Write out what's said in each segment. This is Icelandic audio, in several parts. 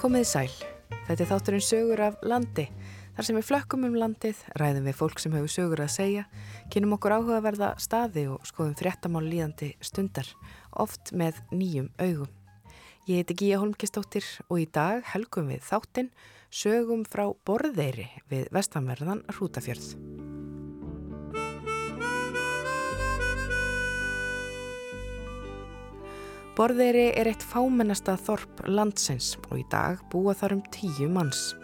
Komið sæl. Þetta er þátturinn sögur af landi. Þar sem við flökkum um landið, ræðum við fólk sem hefur sögur að segja, kynum okkur áhugaverða staði og skoðum fréttamál líðandi stundar, oft með nýjum augum. Ég heiti Gíja Holmkistóttir og í dag helgum við þáttinn sögum frá Borðeiri við vestanverðan Hrútafjörð. Borðeiri er eitt fámennasta þorp landsins og í dag búa þar um tíu manns.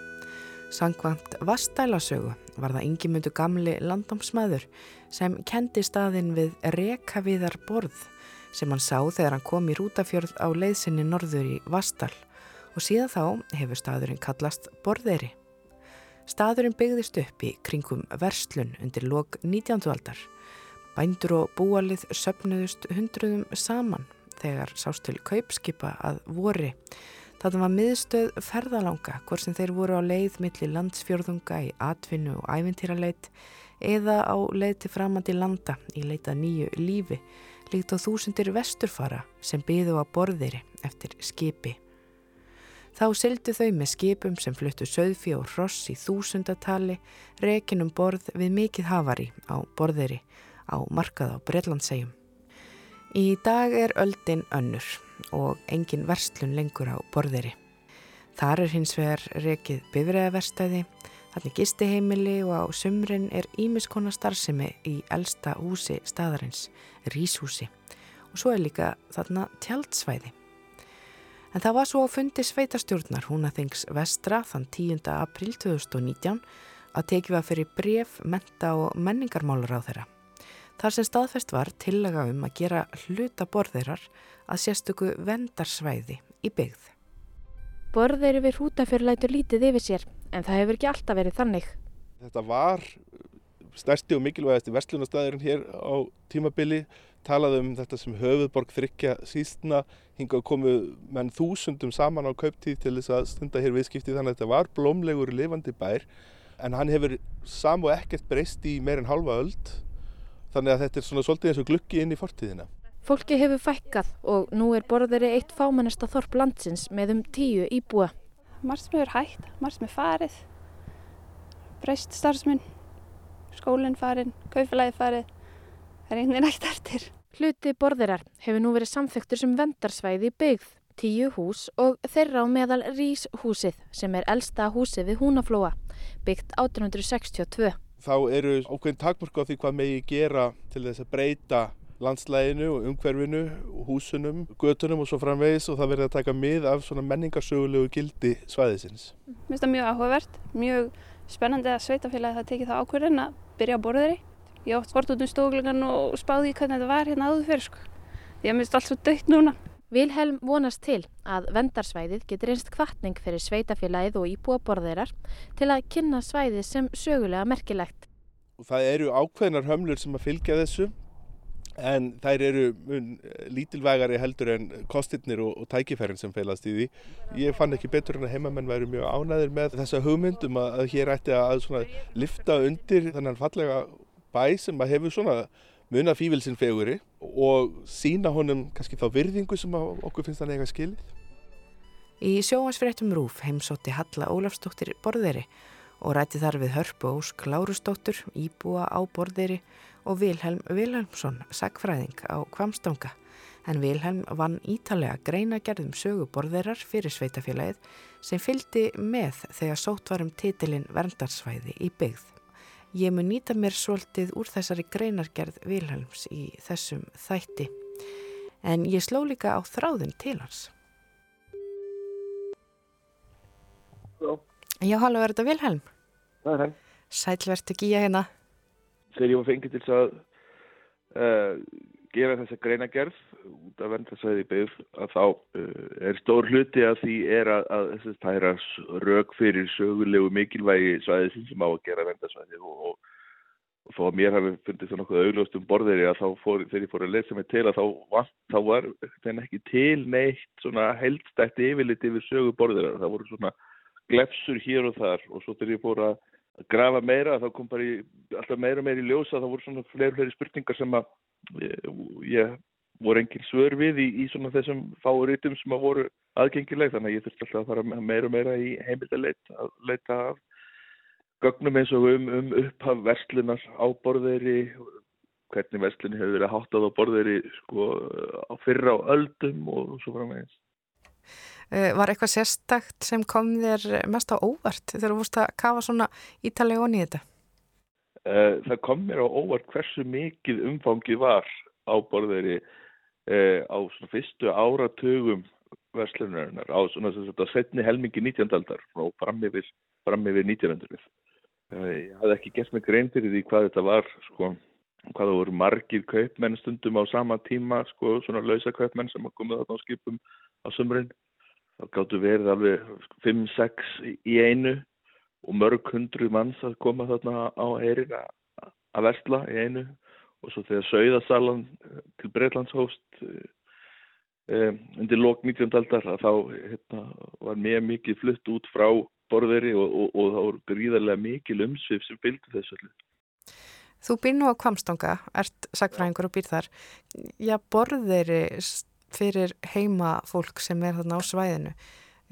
Sangvangt Vastælasögu var það yngimundu gamli landámsmaður sem kendi staðin við Rekaviðar borð sem hann sá þegar hann kom í Rútafjörð á leiðsinni norður í Vastál og síðan þá hefur staðurinn kallast Borðeiri. Staðurinn byggðist upp í kringum Verslun undir lok 19. aldar. Bændur og búalið söpnuðust hundruðum saman þegar sást til kaupskipa að vori. Það var miðstöð ferðalanga hvort sem þeir voru á leið millir landsfjörðunga í atvinnu og ævintýraleit eða á leið til framandi landa í leita nýju lífi líkt á þúsundir vesturfara sem byðu á borðiri eftir skipi. Þá syldu þau með skipum sem fluttu söðfi og hross í þúsundatali rekinum borð við mikið hafari á borðiri á markað á Breitlandsegjum. Í dag er öldin önnur og engin verslun lengur á borðiri. Þar er hins vegar rekið bifræðaverstæði, þannig gistiheimili og á sumrin er ímiskona starfsemi í elsta húsi staðarins, Ríshúsi og svo er líka þarna tjaldsvæði. En það var svo á fundi sveitastjórnar húnaþings vestra þann 10. april 2019 að tekið var fyrir bref, menta og menningarmálur á þeirra. Þar sem staðfest var tillega um að gera hluta borðeirar að sérstöku vendarsvæði í byggð. Borðeiri við hrútafjörð lætur lítið yfir sér en það hefur ekki alltaf verið þannig. Þetta var stærsti og mikilvægasti verslunastæðurinn hér á tímabili. Talaði um þetta sem höfuðborg þryggja sístna. Hingað komu menn þúsundum saman á kauptíð til þess að stunda hér viðskipti þannig að þetta var blómlegur lifandi bær. En hann hefur sam og ekkert breyst í meirinn halva öld þannig að þetta er svona svolítið eins og glukki inn í fortíðina. Fólki hefur fækkað og nú er borðari eitt fámennasta þorp landsins með um tíu íbúa. Er hægt, marst með farið, breyst starfsminn, skólinn farið, kaufélagi farið, það er veginn ekkert eftir. Hluti borðirar hefur nú verið samþektur sem vendarsvæði í byggð, tíu hús og þeirra á meðal Rís húsið sem er elsta húsið við Húnaflóa, byggt 1862 þá eru ákveðin takmörku á því hvað megi gera til þess að breyta landslæginu og umhverfinu, húsunum, götunum og svo framvegis og það verður að taka mið af svona menningarsögulegu gildi svæðisins. Mér finnst það mjög áhugavert, mjög spennandi að sveitafélagi það tekið það ákveðin að byrja á borðari. Ég ótt vort út um stóglingan og spáði hvernig þetta var hérna áður fyrir sko. Ég minnst allt svo dögt núna. Vilhelm vonast til að vendarsvæðið getur einst kvartning fyrir sveitafélagið og íbúa borðeirar til að kynna svæðið sem sögulega merkilegt. Það eru ákveðnar hömlur sem að fylgja þessu en þær eru lítilvægari heldur en kostirnir og, og tækifærin sem feilast í því. Ég fann ekki betur en að heimamenn væri mjög ánæðir með þessa hugmyndum að, að hér ætti að lifta undir þannig fallega bæ sem að hefur svona muna fívilsinn feguri og sína honum kannski þá virðingu sem okkur finnst hann eiga skilið. Í sjóansfréttum Rúf heimsótti Halla Ólafsdóttir borðeri og rætti þar við Hörpu Ósk Lárusdóttur, Íbúa á borðeri og Vilhelm Vilhelmsson, sagfræðing á Kvamstanga. En Vilhelm vann ítalega greina gerðum sögu borðerar fyrir sveitafélagið sem fylgdi með þegar sótt varum titilinn Verndarsvæði í byggð. Ég mun nýta mér svolítið úr þessari greinargerð Vilhelms í þessum þætti en ég sló líka á þráðin til hans. Já. Já, halló, er þetta Vilhelm? Það er hann. Sælvertu gíja hérna. Þegar ég var fengið til að uh, gera þessa greinagerð út af vendarsvæði byggð að þá uh, er stór hluti að því er að, að það er að rauk fyrir sögulegu mikilvægi svæði sem á að gera vendarsvæði og, og, og þó að mér hafi fundið það nokkuð augljóst um borðeri að þá fór, þegar ég fór að lesa mig til að þá, vant, þá var þenn ekki til neitt svona heldstætti yfirlit yfir sögu borðeri það voru svona glefsur hér og þar og svo þegar ég fór að grafa meira þá kom bara í, alltaf meira meira í ljósa þá voru svona fleiri fleiri spurningar sem að ég, ég voru engin svör við í, í svona þessum fáurítum sem að voru aðgengileg þannig að ég þurfti alltaf að fara meira og meira í heimildaleit að leita af gögnum eins og um, um upphaf verslunar á borðeiri hvernig verslunni hefur verið háttað á borðeiri sko á fyrra á öldum og svo framvegins. Eh, var eitthvað sérstakt sem kom þér mest á óvart þegar þú vorust að kafa svona ítalega onni í þetta? Eh, það kom mér á óvart hversu mikið umfangi var á borðeiri á svona fyrstu áratugum verslunarinnar á svona þetta setni helmingi 19. aldar og fram yfir, fram yfir 1900. Ég hafði ekki gert mig grein fyrir því hvað þetta var sko hvað það voru margir kaupmenn stundum á sama tíma sko svona lausa kaupmenn sem komið á skipum á sömurinn þá gáttu verið alveg 5-6 í einu og mörg hundru manns að koma þarna á heyrin að versla í einu og svo þegar Sauðasalan eh, til Breitlands hóst um, undir lók 19. aldar þá hérna, var mjög mikið flutt út frá borðeri og, og, og það voru gríðarlega mikil umsvið sem fylgdi þessu allir. Þú býr nú á Kvamstanga, ert sagfræðingur og býr þar. Já, borðeiri fyrir heima fólk sem er þarna á svæðinu.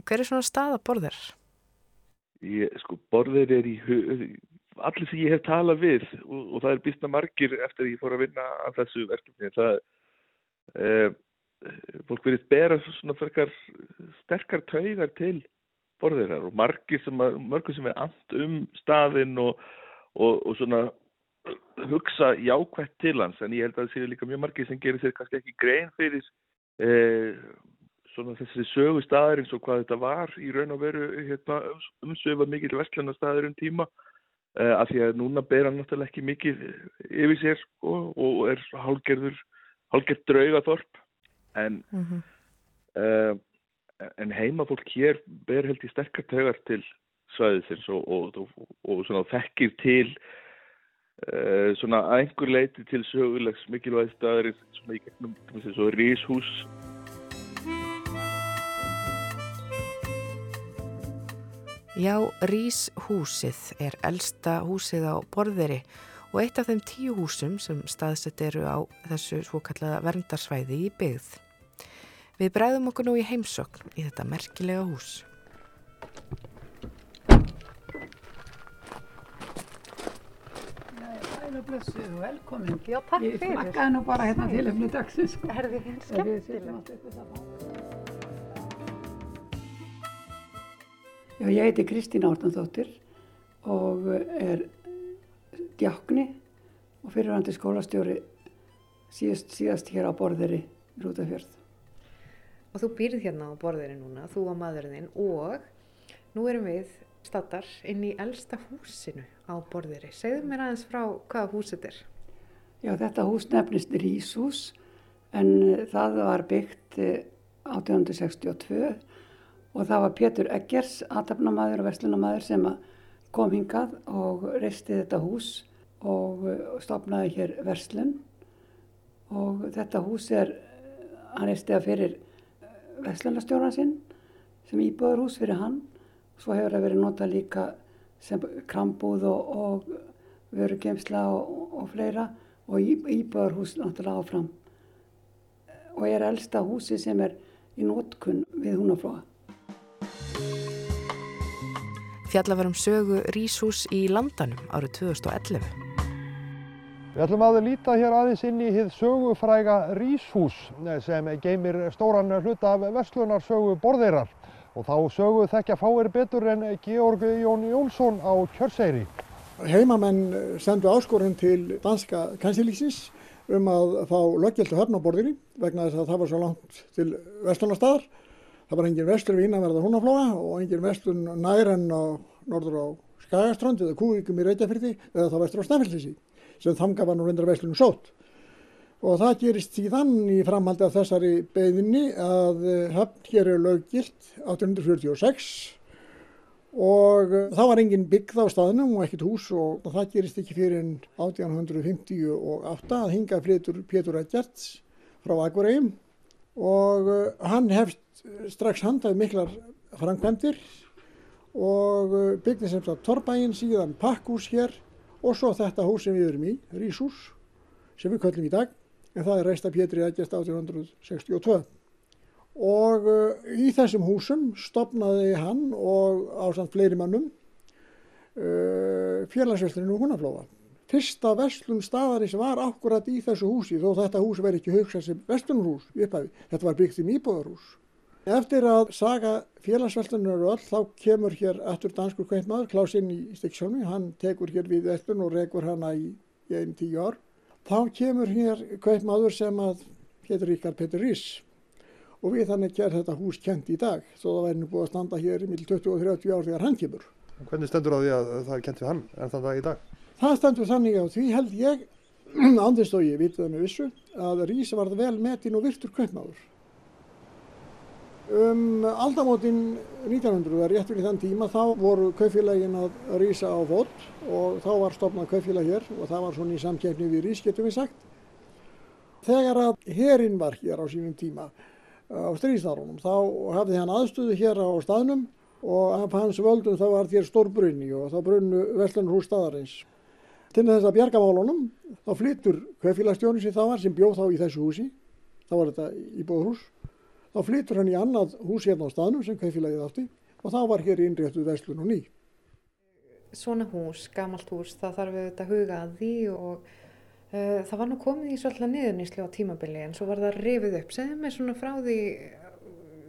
Hver er svona stað að borðeir? Ég, sko, borðeir er í allir sem ég hef talað við og, og það er býstna margir eftir að ég fór að vinna af þessu verkefni. Það eh, fólk verið bera svona frekar sterkar taugar til borðeirar og margir sem, að, sem er amt um staðinn og, og, og svona hugsa jákvæmt til hans en ég held að það séu líka mjög margir sem gerir sér kannski ekki grein fyrir eh, svona þessari sögu staðar eins og hvað þetta var í raun og veru hérna, umsöfa mikil vestluna staður um tíma af því að núna ber hann náttúrulega ekki mikið yfir sér sko, og er hálgerður hálgerð draugaþorp en mm -hmm. eh, en heimafólk hér ber held í sterkart högar til svæðisins og, og, og, og svona þekkir til Uh, svona einhver leiti til sögulegs mikilvæg staðar svona í gegnum svo ríshús Já, ríshúsið er elsta húsið á borðeri og eitt af þeim tíu húsum sem staðsett eru á þessu svokallaða verndarsvæði í byggð. Við bræðum okkur nú í heimsokn í þetta merkilega hús. Og velkomin. Já, takk fyrir. Ég flakkaði nú bara hérna til efni dagsins. Sko. Er þið hins Já, ég heiti Kristín Árnandóttir og er djákni og fyrirhandi skólastjóri síðast, síðast hér á borðeri í Rútafjörð. Og þú býrð hérna á borðeri núna, þú og maðurinn og nú erum við stattar inn í elsta húsinu á borðiri. Segðu mér aðeins frá hvaða hús þetta er. Já, þetta hús nefnist Ríshús en það var byggt 1862 og það var Pétur Eggers, aðtapnamaður og verslunamaður sem kom hingað og reisti þetta hús og stopnaði hér verslun og þetta hús er, hann reisti það fyrir verslunastjóran sinn sem íbúður hús fyrir hann Svo hefur það verið nota líka sem krambúð og, og vörugemsla og, og fleira og íbúðarhús náttúrulega áfram. Og er elsta húsi sem er í nótkunn við húnaflóa. Fjallavarum sögu Ríshús í Landanum árið 2011. Við ætlum að líta hér aðeins inn í hið sögufræga Ríshús sem geymir stóran hluta af verslunarsögu borðeirar og þá sögu þekkja fáir betur en Georg Jón Jónsson á Kjörseyri. Heimamenn sendu áskorun til danska kansilíksins um að fá löggjöldu höfn á borðinni vegna þess að það var svo langt til vestlunarstaðar. Það var engin vestur við innanverða húnaflóa og engin vestur nær en á norður á Skagaströnd eða Kúvíkum í Reykjafyrði eða þá vestur á Snæfellsísi sem þanga var nú reyndar vestlunum sótt. Og það gerist síðan í framhaldi af þessari beðinni að höfn hér er löggilt 1846 og það var engin byggð á staðnum og ekkert hús og það gerist ekki fyrir 1858 að hinga flytur Pétur Edgerts frá Akureyjum og hann hefst strax handað miklar framkvæmdir og byggði sem sagt Torbæinn, síðan Pakkhús hér og svo þetta hús sem við erum í, Ríshús, sem við köllum í dag en það er reist af Pétri Ægjast 1862 og uh, í þessum húsum stopnaði hann og ásamt fleiri mannum uh, félagsveslinu húnaflóa. Fyrsta vestlum staðarins var akkurat í þessu húsi þó þetta hús verði ekki hugsað sem vestlunarhús í upphafi. Þetta var byggt um íbúðarhús. Eftir að saga félagsverslunar öll þá kemur hér aftur danskur kveitmaður Klausinn í Stikksjólmi. Hann tekur hér við vestlun og regur hana í, í einn tíu ár. Þá kemur hér kveitmaður sem að hér Ríkard Petur Rís og við þannig er þetta hús kent í dag þó það væri nú búið að standa hér í mil 20 og 30 ár þegar hann kemur. Hvernig stendur á því að það er kent við hann en þannig í dag? Það stendur þannig á því held ég, andist og ég vitið það með vissu, að Rís varð vel metin og virtur kaupmáður. Um aldamótin 1900 var rétt fyrir þann tíma þá voru kaupfélagin að rísa á fót og þá var stopnað kaupfélag hér og það var svona í samkeppni við Rís getum við sagt. Þegar að herinn var hér á sínum tíma á stríðsnárunum þá hafði hann aðstöðu hér á staðnum og af hans völdum þá var þér stór brunni og þá brunnu Vestlunarhús staðarins. Til þess að bjarga málunum þá flyttur kaupfélagstjóni sem það var sem bjóð þá í þessu húsi, þá var þetta íbúðhús, þá flyttur hann í annað hús hérna á staðnum sem kaupfélagið átti og þá var hér innréttuð Vestlun og ný. Svona hús, gamalt hús, það þarf við þetta huga að því og uh, það var nú komið í svolítið niðurníslu á tímabili en svo var það rifið upp. Segðu mig svona frá því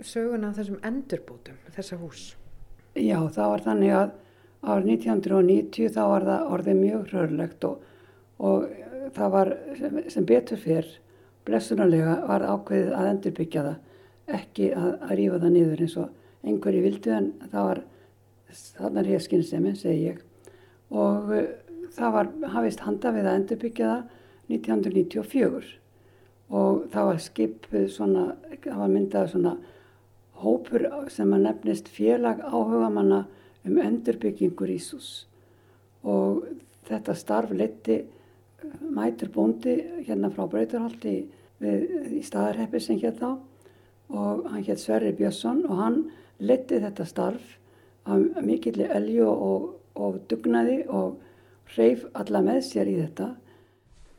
söguna af þessum endurbótum, þessa hús. Já, það var þannig að árið 1990 þá var það orðið mjög hrörlegt og, og það var sem, sem betur fyrr, blessunarlega var ákveðið að endurbyggja það, ekki að, að rífa það niður eins og einhverju vildu en það var, þannig er ég skynsemi, segi ég, og uh, það var hafist handa við að endurbyggja það 1994 og það var skipið svona, það var myndað svona hópur sem að nefnist félag áhuga manna um endurbyggingur Ísus og þetta starf leti mætur bóndi hérna frá Brautarhaldi í staðarheppi sem hér þá og hann hétt Sverri Björnsson og hann leti þetta starf af mikilli elju og, og dugnaði og hreif alla með sér í þetta.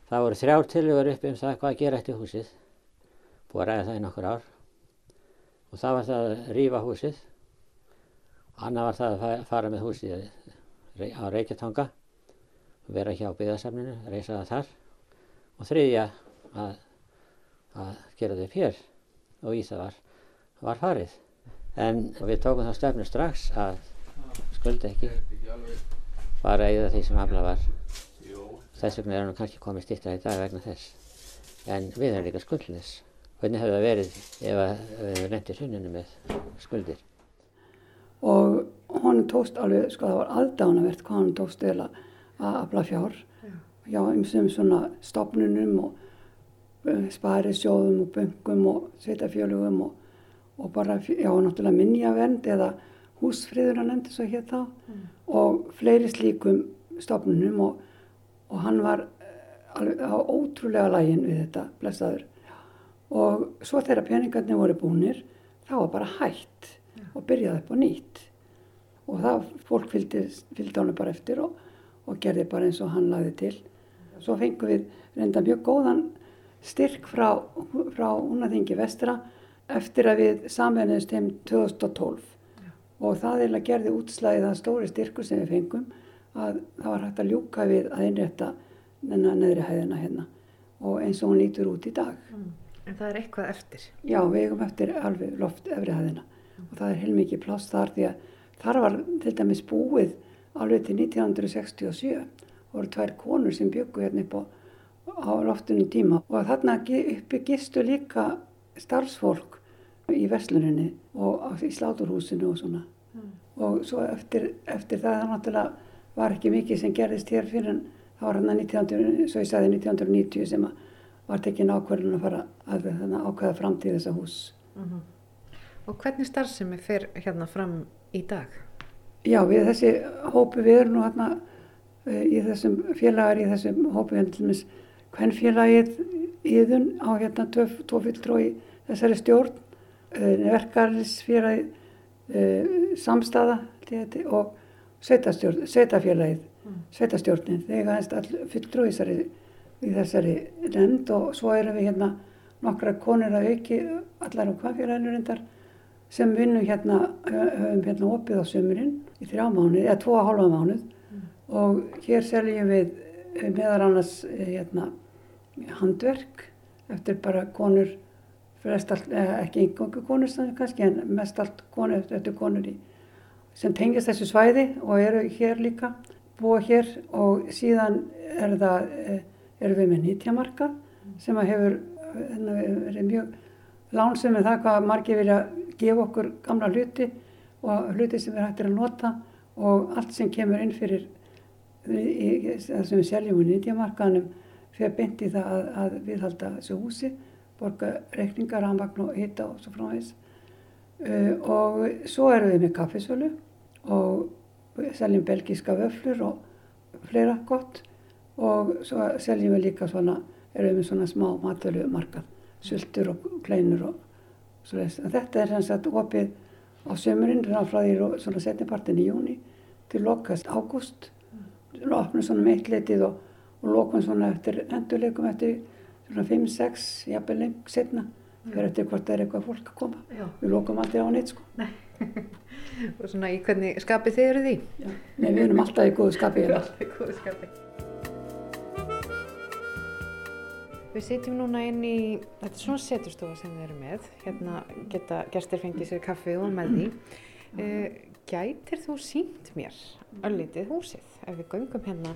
Það voru þrjár tilögur upp um það hvað að gera eftir húsið, búið að ræða það í nokkur ár. Og það var það að rýfa húsið annað var það að fara með húsið á Reykjatanga vera hjá byggðarsamninu, reysa það þar. Og þriðja að, að gera þau fér og í það var, var farið. En við tókum þá stefnu strax að skulda ekki fara í það því sem afla var. Þess vegna er hann kannski komið stýttar í dag vegna þess. En við erum líka skuldlis Hvernig hefði það verið ef við reyndið sunninu með skuldir? Og hún tókst alveg, sko það var aðdánavert hvað hún tókst eða að afla fjár. Já, einsum svona stopnunum og uh, sparisjóðum og böngum og sveitafjölugum og, og bara, já, náttúrulega minnjavend eða húsfriður að nefndi svo hér þá mm. og fleiri slíkum stopnunum og, og hann var uh, alveg á ótrúlega lægin við þetta blessaður og svo þegar peningarnir voru búnir þá var bara hægt. Og byrjaði upp á nýtt og það fólk fylgdi, hann bara eftir og, og gerði bara eins og hann lagði til svo fengum við reynda mjög góðan styrk frá, frá Unaþingi vestra eftir að við samverðinist heim 2012 ja. og það er að gerði útslæðið að stóri styrkur sem við fengum að það var hægt að ljúka við að einrætta þennan neðri hæðina hérna og eins og hún lítur út í dag mm. En það er eitthvað eftir? Já, við eigum eftir alveg loft efrihæðina mm. Og það er heilmikið pláss þar því að þar var til dæmis búið alveg til 1967 og voru tvær konur sem byggu hérna upp á, á loftunum tíma og þarna uppi gistu líka starfsfólk í versluninni og í sláturhúsinu og svona mm. og svo eftir, eftir það það náttúrulega var ekki mikið sem gerðist hér fyrir en það var hérna 19, svo ég sagði 1990 sem að var tekin ákverðin að fara að ákveða framtíð þessa hús. Uh -huh. Og hvernig starfsemi fer hérna fram í dag? Já, við þessi hópi, við erum nú hérna uh, í þessum félagar, í þessum hópi hérna hvern félagið íðun á hérna tvo fulltrói þessari stjórn, uh, verkarlisfélagið, uh, samstaða og sveitafélagið, mm. sveitastjórnin, þegar það er fulltrói þessari í þessari nefnd og svo erum við hérna nokkra konur að auki, allar um hvaðfélaginu reyndar, sem vinnum hérna, höfum hérna opið á sömurinn í þrjá mánuð, eða tvo að hálfa mánuð. Mm. og hér seljum við eh, meðar annars eh, hérna, handverk eftir bara konur, allt, eh, ekki einhverju konur kannski en mest allt konur eftir konur í, sem tengist þessu svæði og eru hér líka, búa hér. Og síðan er það, eru við með nýtjamarka sem að hefur verið mjög lánsum með það hvað margir vilja gefa okkur gamla hluti og hluti sem við hættir að nota og allt sem kemur inn fyrir það sem við seljum í nýtjamarkaðanum fyrir að byndi það að, að við halda þessu húsi, borga reikningar, rannvagn og hita og svo frá þess. Uh, og svo erum við með kaffisölu og seljum belgíska vöflur og fleira gott og svo seljum við líka svona, erum við með svona smá matvölumarkað, sultur og kleinur og Þetta er sem sagt opið á sömurinn frá því setnipartin í júni til lokast ágúst. Opnum svona meitleitið og, og lokum svona eftir endurleikum eftir svona 5-6 jafnveg lengt setna fyrir eftir hvort það er eitthvað fólk að koma. Já. Við lokum alltaf á neitt sko. Nei. og svona í hvernig skapið þið eru því? Já. Nei, við erum alltaf í góðu. Við erum alltaf í góðu skapið. Við sitjum núna inn í, þetta er svona seturstofa sem við erum með, hérna geta gestir fengið sér kaffi og með því. Uh, gætir þú sínt mér öllitið húsið ef við göngum hérna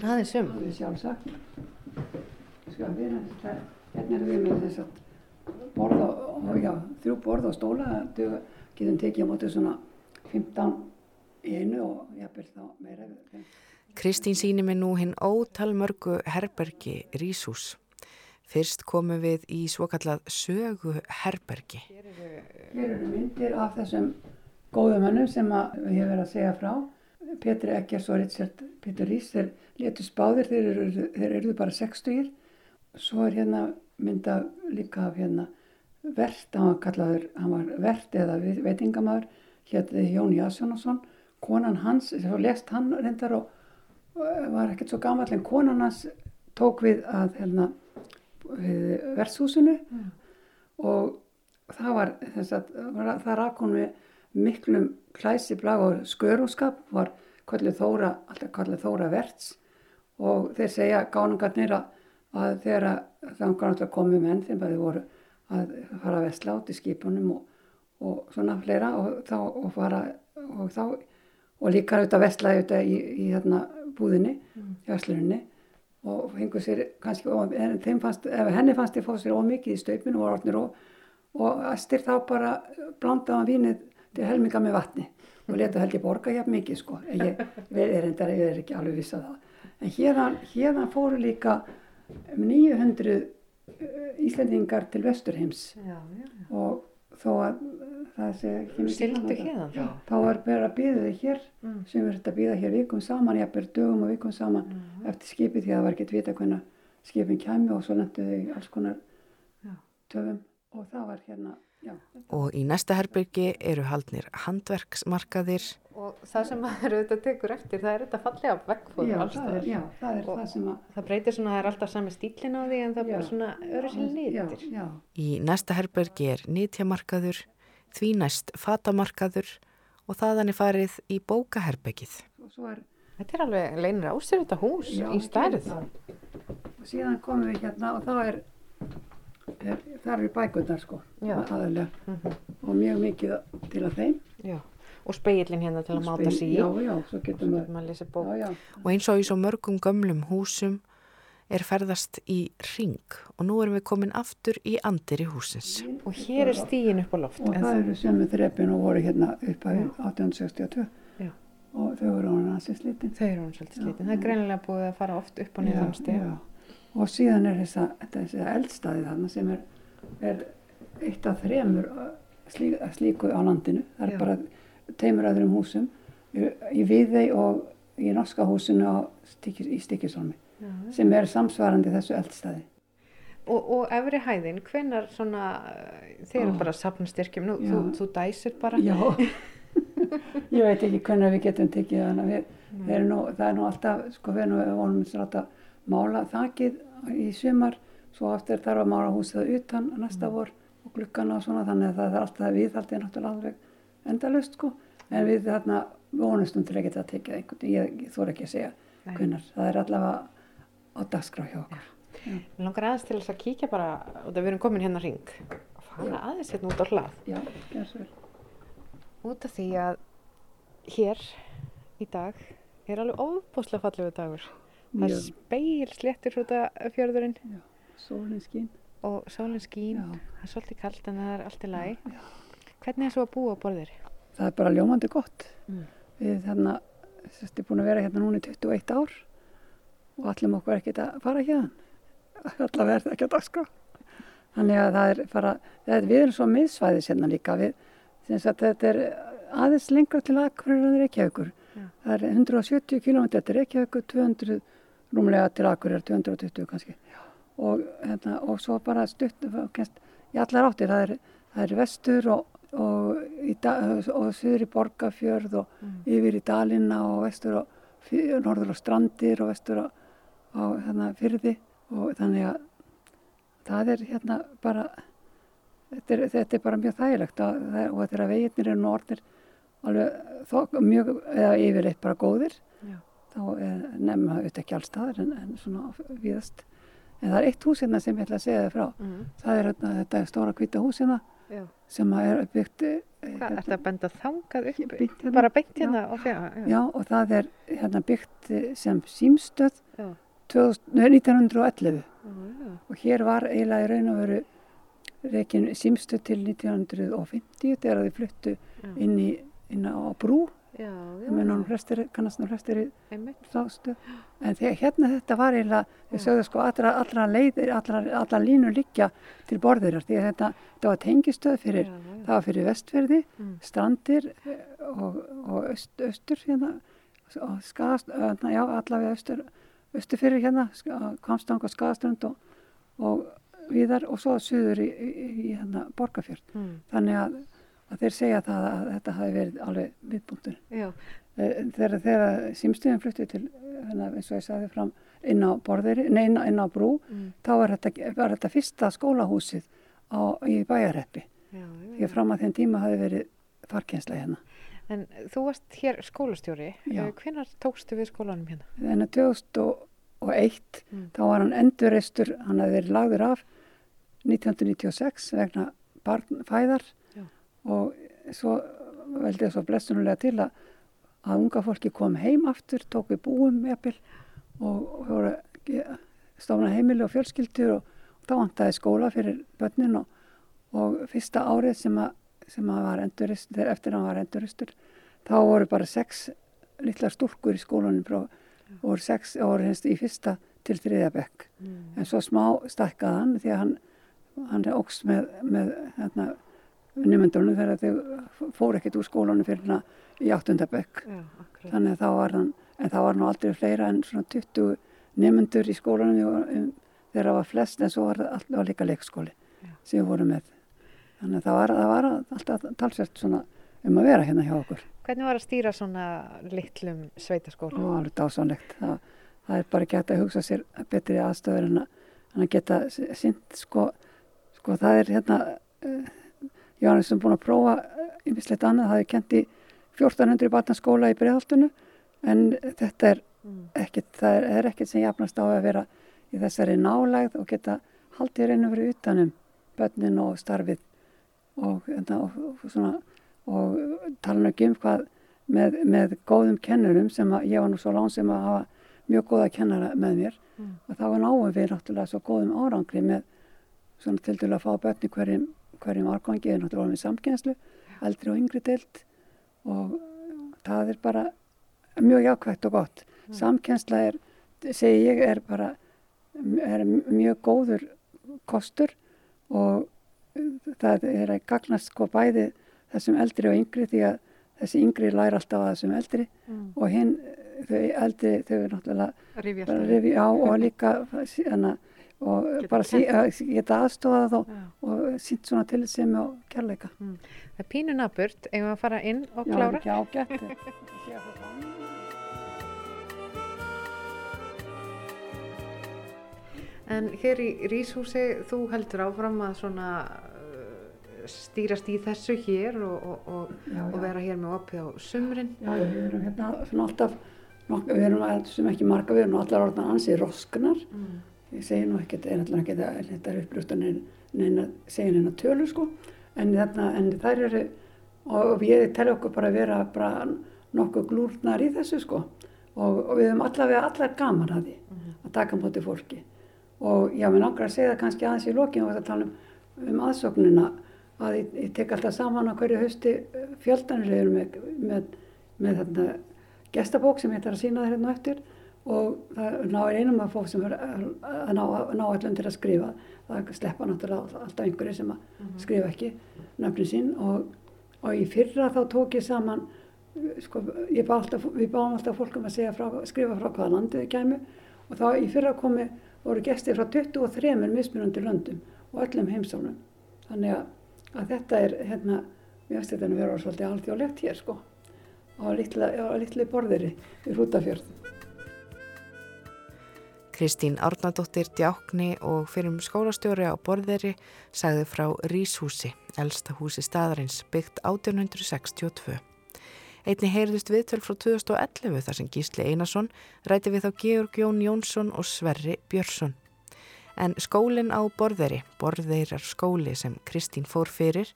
aðeins um? Það er sjálfsagt. Sko að við erum, hérna erum við með þess að borða og já, þrjú borða og stóla, þau getum tekið á mótið svona 15 í einu og jafnvel þá meira. Kristín síni mig nú hinn ótal mörgu herbergi Rísús. Fyrst komum við í svokallað sögu herbergi. Hér eru myndir af þessum góðumönnum sem við hefum verið að segja frá. Petri Eggers og Richard Peter Rís, þeir letu spáðir, þeir eru, þeir eru bara 60. Svo er hérna mynda líka af hérna Vert, hann var kallaður, hann var Vert eða veitingamæður, hérna Jón Jasjónasson. Konan hans, þá lest hann reyndar og var ekkert svo gammal en konan hans tók við að hérna verðshúsinu mm. og það var þess að það rak hún með miklum klæsi blag og skörúskap var kallið þóra, alltaf kallið þóra verðs og þeir segja gánungarnir að þegar það komið menn þegar þeir voru að fara vestla át í skipunum og, og svona fleira og þá og fara og þá og líka auðvitað vestlaði auðvitað í, í hérna búðinni, mm. í versluninni og fengur sér kannski, en fannst, henni fannst þið fóð sér ómikið í staupinu og orðnir og, og Astir þá bara blandaði vínið til helminga með vatni og leta held ég borga hjá mikið sko, en ég, er endar, ég er ekki alveg viss að það. En hérna, hérna fóru líka 900 uh, Íslandingar til Vesturheims já, já, já. og þó að það sé Sildu hérna þá? Þá er bara að býða þig hér mm. sem er þetta að býða hér vikum saman, ég er dögum og vikum saman mm. eftir skipið því að það var ekki að vita hvernig skipin kæmi og svo lendu þau alls konar töfum og það var hérna Já. Og í næsta herbyrgi eru haldnir handverksmarkaðir. Og það sem maður auðvitað tekur eftir, það er þetta fallega vekkfóður. Já, það er það sem að... Það breytir svona, það er alltaf sami stílin á því en það er bara svona öru sér. Já, já. Í næsta herbyrgi er nýtjamarkaður, því næst fatamarkaður og þaðan er farið í bókaherbyggið. Er... Þetta er alveg leinir ásir þetta hús já, í stærð. Og síðan komum við hérna og þá er er, þar eru bækundar sko aðalega mm -hmm. og mjög mikið til að þeim já. Og speilin hérna til að máta sig í. já, já, svo getum við og eins og í svo mörgum gömlum húsum er ferðast í ring og nú erum við komin aftur í andir í húsins og hér er stígin upp á loft og það eru sem við þreppin og voru hérna upp á 1862 og þau eru hann að sé slitin. Þau eru hann svolítið slitin, það er greinilega búið að fara oft upp á nýðan steg og síðan er þessa, þessa eldstaði þarna sem er, er eitt af þremur slí, slíku á landinu. Það er Já. bara teimur öðrum húsum. Í Viðei og í norska húsinu stikis, í Stikisólmi sem er samsvarandi þessu eldstaði. Og, og efri hæðin, hvenar svona, þeir eru bara sapnastyrkjum, nú, þú, þú dæsir bara. Já, ég veit ekki hvenar við getum tekið þannig að það er nú alltaf, sko við erum vonum að mála þakið í sumar svo aftur þarf að mála húsið utan næsta vor og glukkana og svona þannig að það er alltaf viðhaldið náttúrulega alveg endalust sko. En við þarna vonustum til að geta að tekja einhvern ég, ég þóra ekki að segja hvernar það er allavega á dagskrá hjá okkur. Mér langar aðeins til þess að kíkja bara og það við erum komin hérna ring og fara Já. aðeins hérna út á hlað. Já, gerð svo vel. út af því að hér í dag er alveg óbúslega fallegu dagur. Það Mjög. speil sléttur hrúta fjörðurinn. Sólin skín. Og sólinn skín. Já. það er svolítið kalt en það er allt í lagi hvernig er svo að búa á borðir? það er bara ljómandi gott. Mm. við hérna sérst ég búin að vera hérna núna í 21 ár og allir okkur ekkert að fara hérna allavega er það ekki að dagskrá. Þannig að það er bara það er, við erum svo miðsvæðis hérna líka. Við, að þetta er aðeins lengra til Akureyrar en Reykjavíkur. Já. það er 170 km til Reykjavíkur 200 rúmlega til Akureyrar 220 kannski. Og, hérna, og svo bara stutt kennst, í allar áttir. Það er, það er vestur og, og, og söður í Borgafjörð og yfir í Dalina og vestur fyr, norður á Strandir og vestur á, á hérna, fyrði og þannig að það er hérna bara þetta er, þetta er bara mjög þægilegt og, það- og þegar veginnir eru norðir alveg þok, mjög eða yfirleitt bara góðir Já. þá er nefnum að auðvitað ekki allstaðar en, en svona viðast en það er eitt hús hérna sem ég ætla að segja þið frá. Mm. það er hérna, þetta stóra hvita hús hérna Já. sem er byggt Hvað, ertu að benda þangað upp? Beint hérna. Bara beint hérna á fjara? Já, og það er hérna byggt eh, sem símstöð Já. 2000, nei, 1911 já. og hér var eiginlega í raun og veru reikin símstöð til 1950 þegar þið fluttu Já. inn, í, inn á brú Já, það mun nú flestir, kannast nú flestir í stöð en þegar hérna þetta var eiginlega við sögðu sko allra, allra leiðir allra, allra línur liggja til borðirar því að þetta, þetta var tengistöð fyrir það var fyrir vestferði, Mm. strandir og, og öst, östur hérna og skast, já allavega östur östur fyrir hérna, Kamstang og Skagaströnd og, og viðar og svo suður í, í, í hérna Borgafjörð Mm. þannig að, að þeir segja það að þetta hafi verið alveg viðbúntur Já. þegar, þegar símstöðin flutti til hérna, eins og ég sagði fram inn á borðir, nei inn á, brú Mm. þá var þetta, var þetta fyrsta skólahúsið á, í bæjarreppi að fram að þeim tíma hafi verið farkensla hérna En þú varst hér skólastjóri. Já. Hvenar tókstu við skólanum hérna? en að 2001 Mm. þá var hann endurreistur, hann hafi verið lagður af 1996 vegna barnfæðar. Og svo veldi það svo blessunulega til að, að unga fólki kom heim aftur, tók við búum jafnvel og, voru stofna heimili og fjölskyldur og, og þá vantaði skóla fyrir börnin og, og fyrsta árið sem að, sem að var endurreistur, þegar eftir að hann var endurreistur þá voru bara sex litlar stúrkur í skólanum frá og voru sex ára hins í fyrsta til þriðja bekk. En svo smá stækkaði hann því að hann, hann er óks með, með hérna, nefndunum þegar þau fóru ekkert úr skólanum fyrir hérna í áttunda bekk. Já, akkurat. Þannig að þá var hann, en það var nú aldrei fleira en svona 20 nefndur í skólanum um, þegar það var flest en svo var það alltaf líka leikskóli sem við vorum með. Þannig að það var, það var alltaf talsvært svona um að vera hérna hjá okkur. Hvernig var að stýra svona litlum sveitaskóla? og alveg dásanlegt. Það, það er bara hægt að hugsa sér betri aðstöður en að, en að geta sint sko, sko það er hérna uh, Jóhannes sem búin að prófa ymmislegt annað, það er kent í 1400 barnaskóla í breiðaltunu en þetta er ekkert, það er, er ekkert sem jafnast á að vera í þessari nálægð og geta haldið reyna verið utanum börnin og starfið og, hérna, og, og svona og tala ekki um hvað með, með góðum kennurum sem að ég var nú svo lán sem að hafa mjög góða kennara með mér Mm. og þá var náum við náttúrulega svo góðum árangri með svona til dælu að fá börn í hverjum, hverjum árgangi eða náttúrulega með samkenslu, eldri og yngri deilt og það er bara mjög jákvægt og gott. Samkensla er, segi ég, er bara er mjög góður kostur og það er að gagnast sko bæði þessum eldri og yngri því að þessi yngri læra alltaf að þessum eldri Mm. og hinn þau eldri þau er náttúrulega Rifja á og líka hana, og Geta bara sí, að geta aðstofað og, Já. og sínt svona til sem og kærleika. Það er pínu naburt, eigum við að fara inn og Já, klára? ekki ágætt. En hér í Ríshúsi þú heldur áfram að svona uh, stýrast í þessu hér og, og, og, Já, og já. vera hér með opið á sumrin. Já, já, við erum hérna alltaf, við erum að- sem ekki marga, við erum allar orðan ansið rosknar. Mm. Ég segi nú ekkert, er alltaf ekki að þetta er uppbrúst að neina, segja neina tölu sko, en, þarna, en þær eru, og ég tel okkur bara að vera bara nokkuð glúrnar í þessu sko, og, og við höfum allavega allar gaman að því að taka á móti fólki. Og já, mér langar að segja það kannski aðeins í lokin og að tala um, um aðsóknina að ég, ég tek alltaf saman á hverju hausti fjöldanir með, með, með þarna gestabók sem ég ætla að sína þér hérna eftir og það ná er einum af fólk sem er að ná, ná allum til að skrifa. Það sleppa náttúrulega alltaf einhverju sem að skrifa ekki nöfnin sín. Og, og í fyrra þá tók ég saman sko, ég bá alltaf, við báum alltaf fólk um að segja frá, skrifa frá hvaða landið þau kæmu. Og þá í fyrra komi voru gestir frá 23 mismunandi löndum og öllum heimsónum þannig að, að þetta er hérna, mér finnst þetta nú vera svolítið alþjóðlegt hér sko. Á litli borðiri í Hrútafjörð Kristín Árnadóttir Djákni og fyrir skólastjóri á borðeri sagði frá Ríshúsi, elsta húsi staðarins, byggt 1862. Einni heyrðust viðtöl frá 2011 þar sem Gísli Einarsson ræti við þá Georg Jón Jónsson og Sverri Björnsson. En skólinn á borðeri, borðeirar skóli sem Kristín fór fyrir,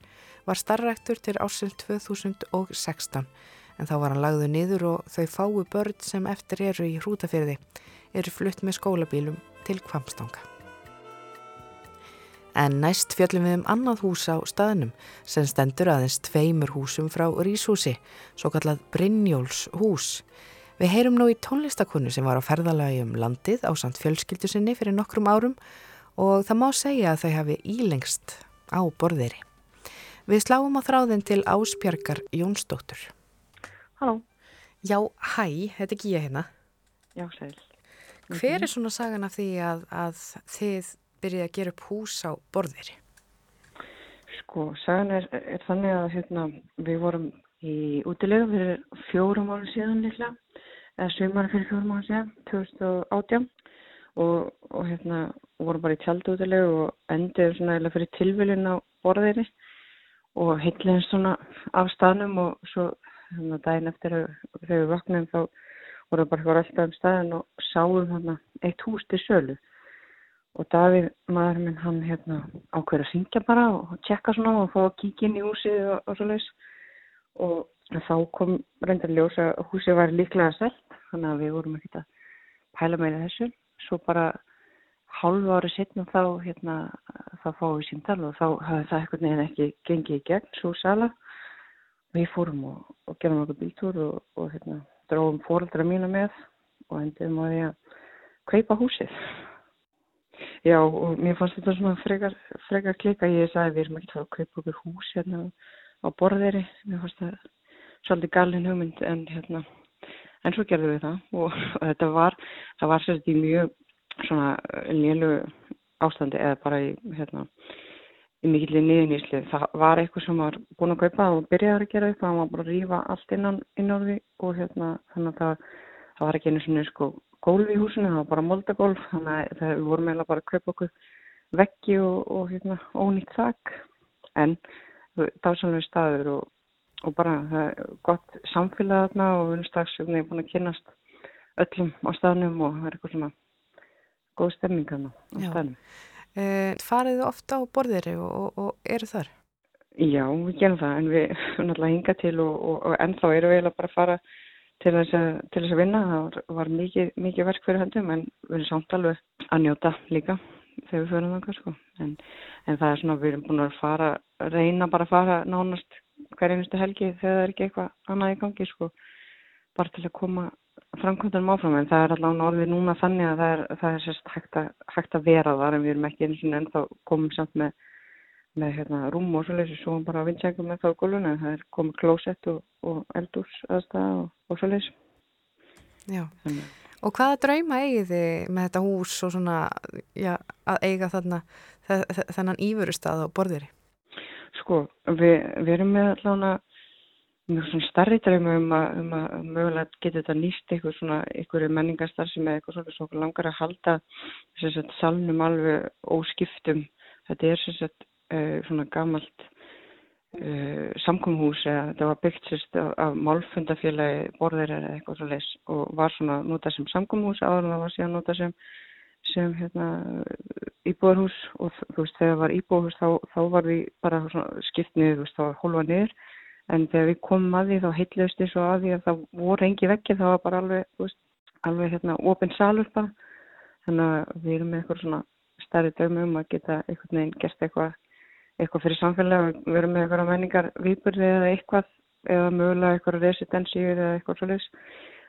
var starræktur til ásinn 2016 en þá var hann lagðu niður og þau fáu börn sem eftir eru í hrútafyrði eru flutt með skólabílum til Kvamstanga. En næst fjöllum við um annað hús á staðnum sem stendur aðeins tveimur húsum frá Ríshúsi, svo kallað Brynjóls hús. Við heyrum nú í tónlistakonu sem var á ferðalagi um landið á samt fjölskyldu sinni fyrir nokkrum árum og það má segja að þau hafi ílengst á borðiri. Við sláum á þráðin til Áspjarkar Jónsdóttur. Halló. Já, hæ, þetta er Gíja hérna. Já, sæl. Hver er svona sagan af því að, að þið byrjið að gera upp hús á borðiri? Sko, sagan er, er þannig að hérna, við vorum í útilega fyrir fjórum ára síðan líklega, eða sömur fyrir fjórum ára síðan, 2018 og, og hérna vorum bara í tjaldútilega og endið svona eða fyrir tilviljun á borðiri og heitlegin svona af staðnum og svo hérna, daginn eftir þegar við vaknaðum þá vorum bara eitthvað alltaf um staðin og sáum hérna eitt hús til sölu. Og Davíð, maður minn, hann hérna ákveður að syngja bara og tjekka svona og fá að kíkja inn í húsið og, og svo leiðis og þá kom reyndar ljós að húsið var líklega selt þannig að við vorum ekkert að pæla meira þessu. Svo bara hálfu ári setna þá hérna þá fáum við símtal og þá hafði það eitthvað neginn ekki gengið í gegn svo sala. Við fórum og, og gerum okkur bíltúr og, og hérna dróðum fóreldra mína með og endiðum á því að kaupa húsið Já, og mér fannst þetta svona frekar, frekar klika. Ég sagði við erum ekki að fara að kaupa okkur hús hérna á borðeiri. Mér fannst það svolítið galin hugmynd en hérna, en svo gerðum við það og, og þetta var, það var svolítið mjög svona lélu ástandi eða bara í hérna, í mikillir niðunísli. Það var eitthvað sem var búin að kaupa og byrjaði að gera upp og hann var bara að rífa allt innan innórði og hérna þannig að það, það var ekki einu svona sko gólf í húsinu, það var bara moldagólf þannig að það, við vorum eiginlega bara að kaupa okkur veggi og, og hérna, ónýtt þakk en dásanlega staður og, og bara það er gott samfélag þarna og við erum strax búin að kynast öllum á staðnum og það er eitthvað svona góð stemming þarna á Já. Uh, farið þið ofta á borðiri og, og, og eru þar? Já, við gerum það en við náttúrulega hinga til og, og, ennþá erum við bara að fara til þess að, til þess að vinna. Það var, var mikið, mikið verk fyrir höndum en við erum samt alveg að njóta líka þegar við förum þangað sko. En, en það er svona, við erum búin að fara, reyna bara að fara nánast hver einustu helgi þegar það er ekki eitthvað annað í gangi sko. Bara til að koma framkvæmdunum áfram en það er allavega orðið núna þannig að það er, það er sérst hægt að, hægt að vera þar en við erum ekki eins og ennþá komum samt með með hérna rúm og svoleiðis svo bara að vindsækjum með þá góluna það er komið klósett og, og eldús aðstæða og, og svoleiðis Já. Þannig. Og hvaða drauma eigið þið með þetta hús og svona, já, að eiga þarna þe- þe- þennan ífurustað á borðiri? Sko, við, við erum með allavega mjög svona starri drauma um að, um að mögulega geta þetta nýst eitthvað svona, eitthvað menningastar sem er eitthvað svona svo langar að halda þess að salnum alveg óskiptum. Þetta er þess að uh, svona gamalt uh, samkomhús eða þetta var byggt sérst af, af málfundafélagi borðir eða eitthvað svo leis og var svona notað sem samkomhús áður en það var síðan notað sem sem hérna, íbúðarhús. Og þú veist þegar það var íbúðarhús þá, þá var við bara skipt niður, þú veist þá var hólfa niður en þegar við komum að því þá heitlaust því svo að því að það voru engi vekki þá var bara alveg, veist, alveg hérna ofinn salur bara þannig að við erum með eitthvað svona stærri dögum um að geta einhvern veginn gert eitthvað eitthvað fyrir samfélag við erum með eitthvað menningar výburði eða eitthvað eða mögulega eitthvað residensi eða eitthvað svolítið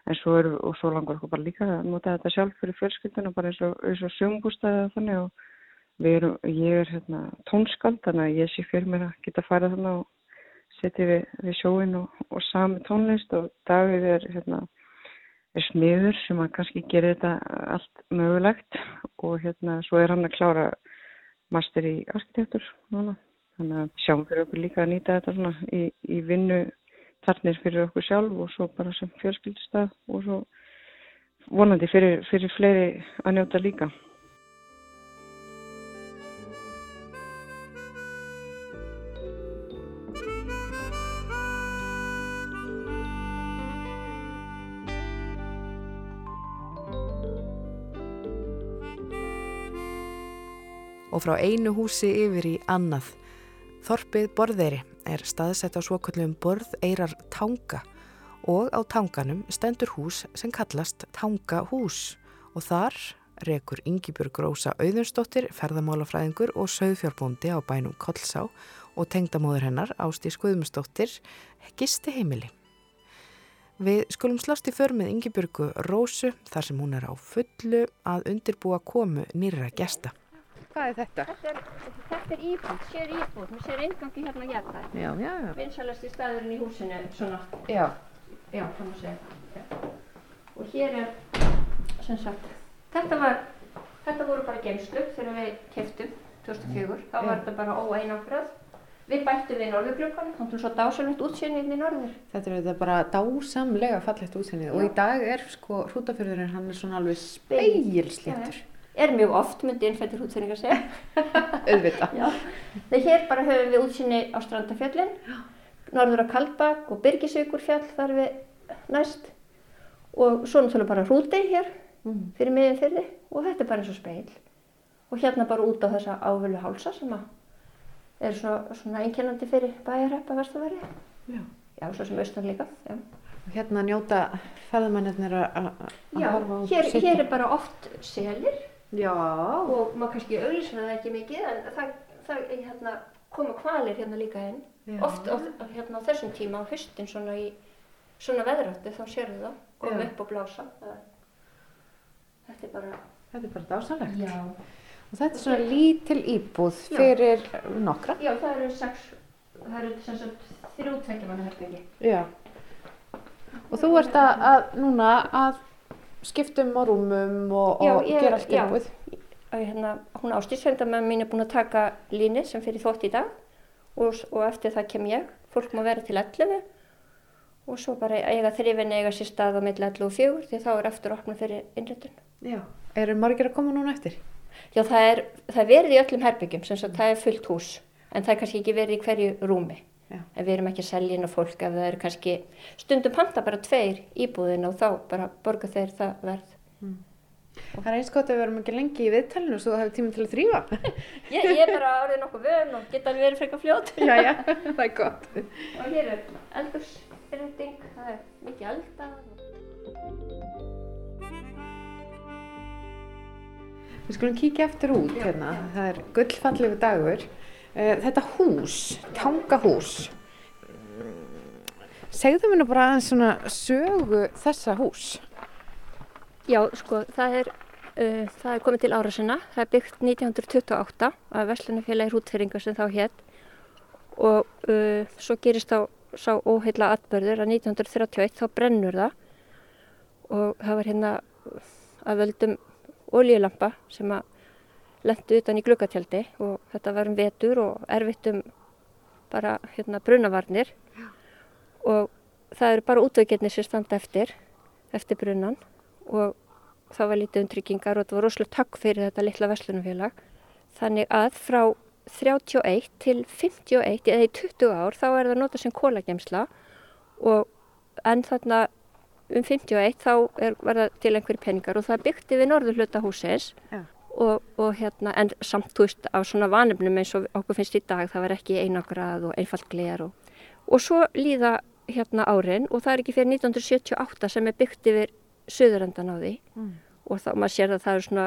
en svo og svo langar okkur bara líka að nota þetta sjálf fyrir fjölskylduna bara eins og, og sjöngústæði þannig. Og erum, ég er hérna tónskald þannig að ég sé fyrir mér að geta farið þannig og setja við, við sjóin og, og sami tónlist og Davíð er, hérna, er smiður sem að kannski gerir þetta allt mögulegt og hérna svo er hann að klára master í arkitektur núna. Þannig að sjáum fyrir okkur líka að nýta þetta svona í, í vinnu þarnir fyrir okkur sjálf og svo bara sem fjölskyldstað og svo vonandi fyrir, fyrir fleiri að njóta líka. Frá einu húsi yfir í annað. Þorpið Borðeiri er staðsett á svokallum Borðeirar Tanga og á tanganum stendur hús sem kallast Tangahús og þar rekur Yngibjörg Rósa Auðunsdóttir, ferðamálafræðingur og söðfjárbóndi á bænum Kollsá og tengdamóður hennar Ástí Skuðumsdóttir gisti heimili. Við skulum slást í för með Yngibjörgu Rósu þar sem hún er á fullu að undirbúa komu nýra gesta. Hvað er þetta? Þetta er, þetta er íbúð, sér íbúð, hún sér engangi hérna að geta. Já, já, já. Vinsalasti staðurinn í húsinu, svona. Já. Já, það má segja. Og hér er, sem sagt, þetta var, þetta voru bara geimslu þegar við keftum 2004. Þá var þetta bara óeinangrað. Við bættum við norðurglökkan, þá er svo dásalegt útsýnið í norður. Þetta er bara dásamlega fallegt útsýnið og í dag er sko hrútafjörðurinn, hann er svona alveg speilsléttur er mjög oft, myndi innfættir hútsendingar segja. Auðvitað. Þegar hér bara höfum við útsinni á Strandafjöllin, norður á Kaldbak og Byrgisaukurfjall þar við næst og svo náttúrulega bara hrútei hér mm. fyrir miðin fyrði og þetta er bara eins og speil. Og hérna bara út á þessa ávölu hálsa sem er svona, svona einkennandi fyrir bæjarheppa verðstofari. Já. Já, svo sem austan líka. Já. Og hérna njóta ferðamennir að horfa og hér, hér er bara oft selir Já. Og maður kannski auðvitað það ekki mikið en það, það hérna, koma kvalir hérna líka inn. Oft á, hérna, á þessum tíma á höstin svona í svona veðrættu þá sérðu það, koma upp og blása. Þetta er bara... Þetta er bara dásalegt. Já. Og þetta er svona lítil íbúð fyrir Já. nokkra? Já, það eru sex, það eru sem sagt þrjú tveggjamanna herbyggi. Já. Og þú ert að, að núna að skiptum á rúmum og, já, og ég, gera allt tilbúið? Já, hérna, hún ástísfjöndamenn mín er búin að taka líni sem fyrir þótt í dag og, og eftir það kem ég. Fólk má vera til 11 og svo bara eiga þrifin eiga sér stað á milli 11 og 4 því þá er eftir opna fyrir innréttun. Já, eru margir að koma núna eftir? Já, það er, það er verið í öllum herbyggjum, sem sagt það er fullt hús en það er kannski ekki verið í hverju rúmi. Já. en við erum ekki að selja inn á fólk ef það eru kannski stundum panta bara tveir íbúðin og þá bara borga þeir það verð. Mm. Það er eins gott að við verum ekki lengi í viðtælinu svo þú hefur tíma til að þrýfa ég, ég er bara árið nokkuð vön og geta verið frekar fljót. Já, já, það er gott. Og hér er eldursreyting það er mikið elda Við skulum kíkja eftir út hérna, það er gullfallegu dagur þetta hús, tangahús, segðu mér nú bara aðeins svona sögu þessa hús. Já, sko, það er, uh, það er komið til ára sinna, það er byggt 1928 af Vestlunafélagi hrútfyrringar sem þá hétt og uh, svo gerist þá sá óheila atbörður að 1931 þá brennur það. Og það var hérna að völdum ólíulampa sem að lendu utan í glukkatjaldi og þetta var um vetur og erfitt um bara hérna brunavarnir. Og það eru bara útvöginni sem standa eftir, eftir brunnan og það var lítið umtryggingar og það var rosalega takk fyrir þetta litla vestlunumfélag. Þannig að frá 31 til 51 eða í 20 ár þá er það notað sem kólagemsla og en þarna um 51 þá er, var það til einhverju peningar. Og það byggti við norður hluta húsins og, og hérna en samt túist á svona vanefnum eins og okkur finnst í dag það var ekki einangrað og einfalt gler og, og svo líða hérna árin og það er ekki fyrir 1978 sem er byggt yfir söðurendan á því mm. og þá maður sér að það er svona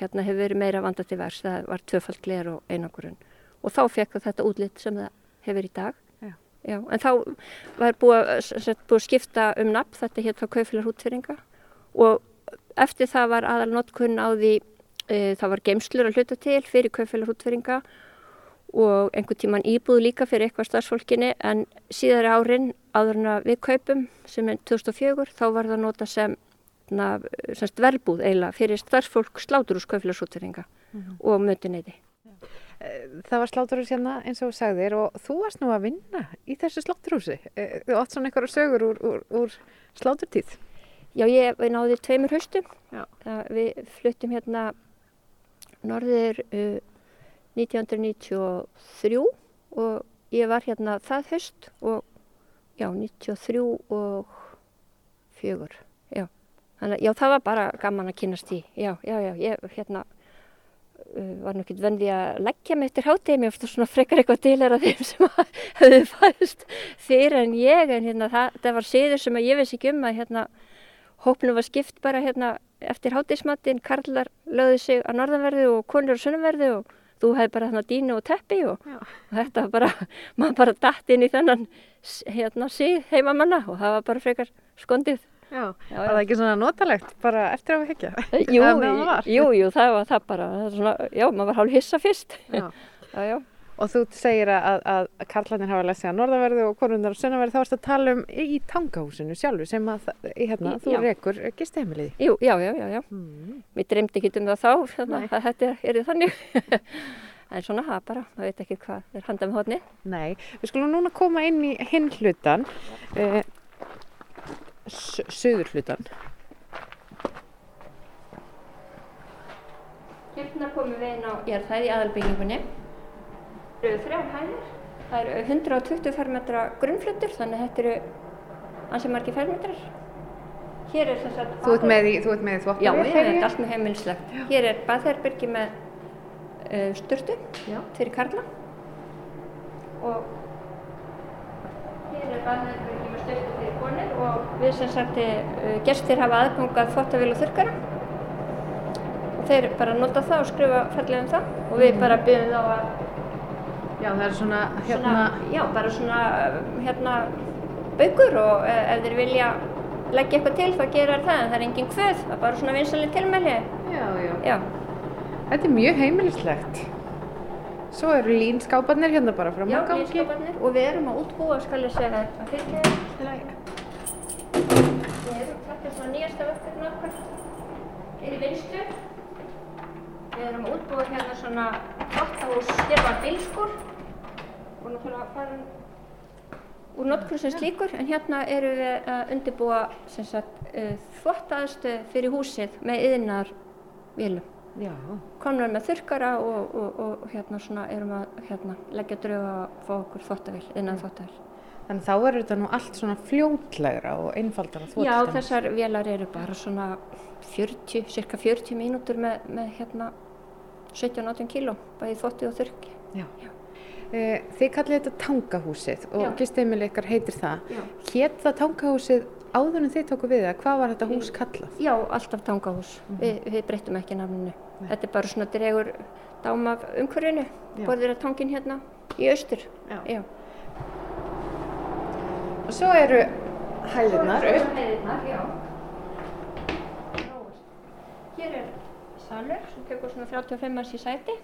hérna hefur verið meira vanda til vers það var tvöfald gler og einangurinn og þá fekk þetta útlitt sem það hefur í dag Já. Já, en þá var búið, búið að skipta um nafn þetta var kaufélag hútfyrringa og eftir það var aðal notkunn á því það var geimslur að hluta til fyrir kaufélag hútfyrringa og einhver tíman íbúð líka fyrir eitthvað starfsfólkinni en síðari árin áður en við kaupum sem er 2004 þá var það nota sem hérna, semst verbúð eiginlega fyrir starfsfólk sláturús kaufélagsútverðinga mm -hmm. og mötuneyti. Það var sláturús hérna eins og sagðir og þú varst nú að vinna í þessu sláturúsi. Eh, þú átt svona einhverja sögur úr, úr, úr sláturtíð. Já, ég náði tveimur haustum. Við fluttum hérna norður uh, 1993 og ég var hérna það haust og já, 93 og fjögur. Þannig, já, það var bara gaman að kynast í. Já, já, já, ég hérna, uh, var nú ekki venni að leggja mig eftir hátegi. Mér finnst það svona frekar eitthvað til er að þeim sem hefðu fæðist fyrir en ég. En hérna, það, það var síður sem ég veist ekki um að hérna, hópnum var skipt bara hérna eftir hátegismattin. Karlar löði sig á norðanverðu og konur á sunnanverðu og þú hefði bara þarna dínu og teppi og, og þetta var bara, maður bara dætt inn í þennan hérna síð heimamanna og það var bara frekar skondið. Já, já, var það ekki svona notalegt bara eftir að við hekja? Jú, jú, jú, það var það bara, það svona, já, maður var hálf hissa fyrst. Já. já, já. Og þú segir að, að karlarnir hafa lesið að norðaverðu og konundar á sunnaverðu, þá erst að tala um í tangahúsinu sjálfu sem að hérna, þú rekur gisteimiliði. Jú, já, já, já, já. Mm. Mér dreymdi ekki um það þá, þannig að þetta er þannig. En svona það bara, maður veit ekki hvað er handað með hodni. Nei, við skulum núna koma inn í hinn hlutan. Uh, söður hlutan. Hérna komum við inn á jarðhæð í aðalbyggingunni. Eru þrjá hæðir. Það eru 120 fermetra grunnflutur þannig að þetta eru ansið margi fermetrar. Hér er þess að... Þú ert með í þvottu? Já, ég hef allt með heimilslegt. Hér er baðherbyrgi með uh, störtu fyrir karla og hér er baðherbyrgi með störtu fyrir konur og við sem sagt uh, gestir hafa aðgangað þvottavél og þurkara og þeir bara nota það og skrifa fallega um það og við bara byrjum þá að Já það er svona hérna svona, Já bara svona hérna baugur og ef þeir vilja leggja eitthvað til þá gerar það en það er engin hvöð, það er bara svona vinsalega tilmæli. Já, já, já. Þetta er mjög heimilislegt. Svo eru línskápanir hérna bara fram á gangi. Já, línskápanir og við erum að útbúa skal ég segja að fyrir Við erum þetta svona nýjasta verkefni okkar. Er í vinstu. Við erum að útbúa hérna svona þvottahús, hér var bilskur og náttúrulega farin úr notkun sem slíkur en hérna eru við að undirbúa uh, þvottaðstöð fyrir húsið með yðnar vilum. Komum með þurkara og, og, og, og hérna svona erum að hérna, leggja drauga að fá okkur þvottavill, yðnar þvottavill. Þannig þá er þetta nú allt svona fljótlegra og einfaldara þvotistæmis. Já, þessar velar eru bara svona 40, cirka 40 mínútur með, með hérna 17-18 kíló, bæði þvotti og þurki. Já. Já. Eh, þið kallið þetta tangahúsið og gisteimil ykkar heitir það. Hétt það tangahúsið áður en þið tóku við það? Hvað var þetta hús kallað? Já, alltaf tangahús. Mm -hmm. við, við breytum ekki nafninu. Nei. Þetta er bara svona dregur dáma umhverfinu. Borðir að tangin hérna í austur. Já. Já. Og svo eru hæðirnar upp. Svo eru hæðirnar, já. Hér er salur sem tekur svona 35 manns í sæti.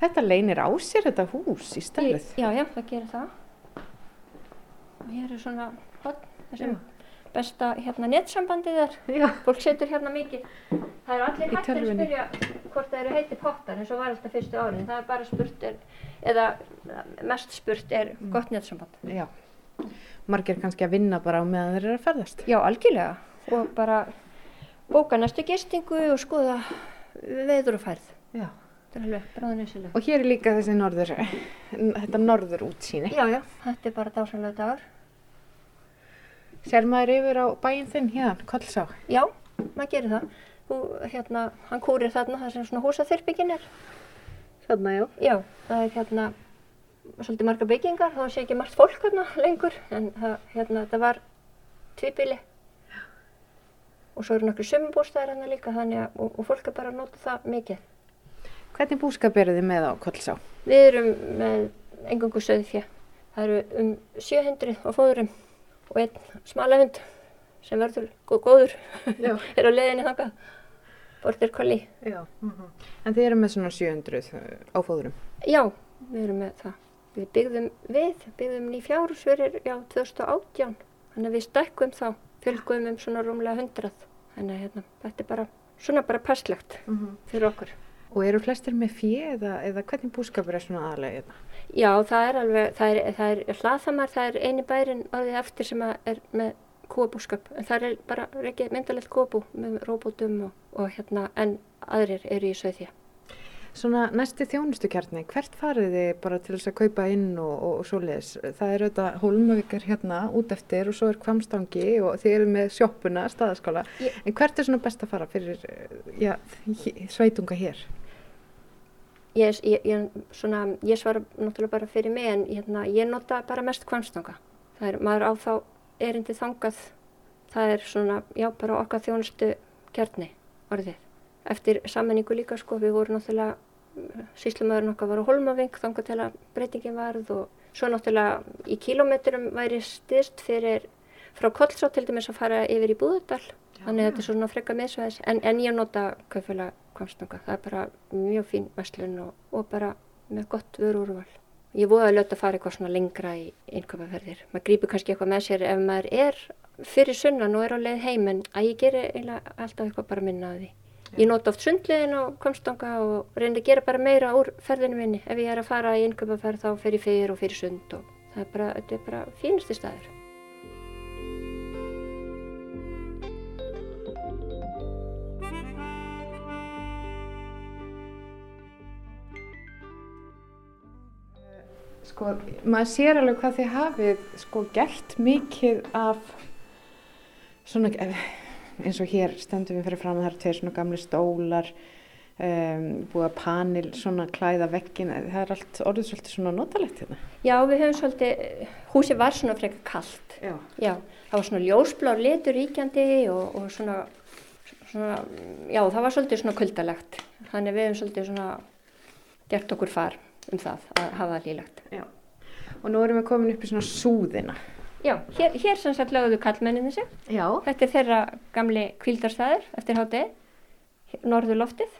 Þetta leynir á sér þetta hús í stærð. Já, já, það gerir það. Og hér er svona hot, þessum besta hérna nettsambandið er. Já. Fólk setur hérna mikið. Það eru allir hættir að spyrja hvort það eru heiti pottar eins og var alltaf fyrstu árin. Það er bara spurt, er, eða mest spurt er mm. gott nettsamband. Já. margir kannski að vinna bara á meðan þeir eru að ferðast. Já, algjörlega og bara bóka næstu gestingu og skoða veður og færð. Já. Þetta er alveg bráðinnisilegt. Og hér er líka þessi norður, þetta norður útsýni. Já, já, þetta er bara dásanlega dagar. Ser maður yfir á bæinn þinn hérna, Kollsá? Já, maður gerir það. Þú, hérna, hann kúrir þarna, það sem svona húsaþyrbyggin er. Þarna, já. Já, það er hérna svolítið marga byggingar, þá sé ekki margt fólk hérna lengur, en það, hérna, það var tvibili. Og svo eru nokkur sömbústæðir hérna líka, þannig að, og, og fólk er bara að nota það mikið. Hvernig búskap eru þið með á Kollsá? Við erum með engungu söðfjö. Það eru um 700 á fóðurum og einn smalahund sem verður góður er á leðinni þangað. Bortir kolli. Já. Mm -hmm. En þið eru með svona 700 á fóðurum? Já, við erum með það. Við byggðum við, byggðum ný fjárhús fyrir, já, 2018. Þannig að við stækkum þá, fylgum um svona rúmlega hundrað. Þannig að hérna, þetta er bara svona bara passlegt mm -hmm. fyrir okkur. Og eru flestir með fjö eða, eða hvernig búskapur er svona aðlega þetta? Já, það er alveg, það er, það er hlaðhamar, það er eini bærin orðið eftir sem er með kúabúskap. En það er bara ekki myndalegt kúabú með róbótum og, og hérna, en aðrir eru í söðja. Svona næsti þjónustukjarni, hvert farið þið bara til þess að kaupa inn og, og, og svoleiðis? Það er auðvitað hólmavíkar hérna út eftir og svo er kvamstangi og þið eru með sjoppuna, staðaskála. Ég... En hvert er svona best að fara fyrir já, sveitunga hér? Ég, ég, ég, svona, ég svara náttúrulega bara fyrir mig en hérna, ég nota bara mest kvamstanga. Það er, maður á þá erindi þangað, það er svona, já bara okkar þjónustu kjarni orðið. Eftir sammenningu líka sko, við vorum náttúrulega, síslumöðurinn okkar var á Holmaving þangað til að breytingin varð og svo náttúrulega í kílómetrum væri styrst fyrir frá Kollsá til dæmis að fara yfir í Búðardal. Þannig að þetta er svona frekka miðsvæðis en, en ég nota kaupfélag kvamstanga. Það er bara mjög fín verslun og, og bara með gott vöru úrval. Ég voða að löta að fara eitthvað svona lengra í innköpaferðir. Maður grýpur kannski eitthvað með sér ef maður er fyrir sunnan og er á leið heim en að ég gerir eiginlega alltaf eitthvað bara minna að því. Ég nota oft sundliðin á kvamstanga og reynir að gera bara meira úr ferðinu minni. Ef ég er að fara í innköpaferð þá fer ég fyrir og fyrir sund og það er bara, þetta er bara fínasti staður. Sko, maður sér alveg hvað þið hafið sko gert mikið af svona, eins og hér stöndum við fyrir fram að það eru tveir svona gamli stólar, um, búið að panil, svona klæða veggin, það er allt orðið svolítið svona notalegt hérna. Já, við höfum svolítið, húsið var svona frekar kallt. Já. Já, það var svona ljósblár litur ríkjandi og, og svona, svona, já það var svolítið svona kuldalegt. Þannig við höfum svolítið svona gert okkur far um það að hafa það lílagt. Já. Og nú erum við komin upp í svona súðina. Já, hér, hér sem sagt lögðu kallmenninni sig. Já. Þetta er þeirra gamli kvildarstæður eftir hátegi, norður loftið.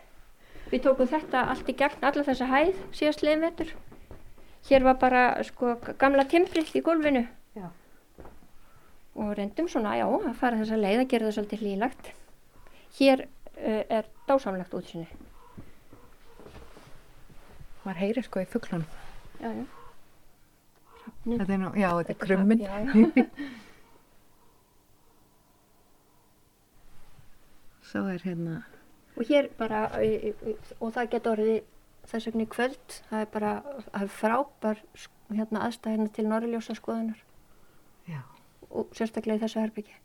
Við tókum þetta allt í gegn, alla þessa hæð síðast leiðin vetur. Hér var bara sko gamla timbrið í gólfinu. Já. Og reyndum svona, já, að fara þessa leið að gera það svolítið lílagt. Hér uh, er dásamlegt útsinni. Maður heyrir sko í fugglunum. Já, já. Þetta er nú, já, þetta er krummin. Svo er hérna... Og hér bara, og það getur orðið þess vegna í kvöld, það er bara, það er frábær hérna aðstæðina til norrljósa skoðunar. Já. Og sérstaklega í þessu herbyggja.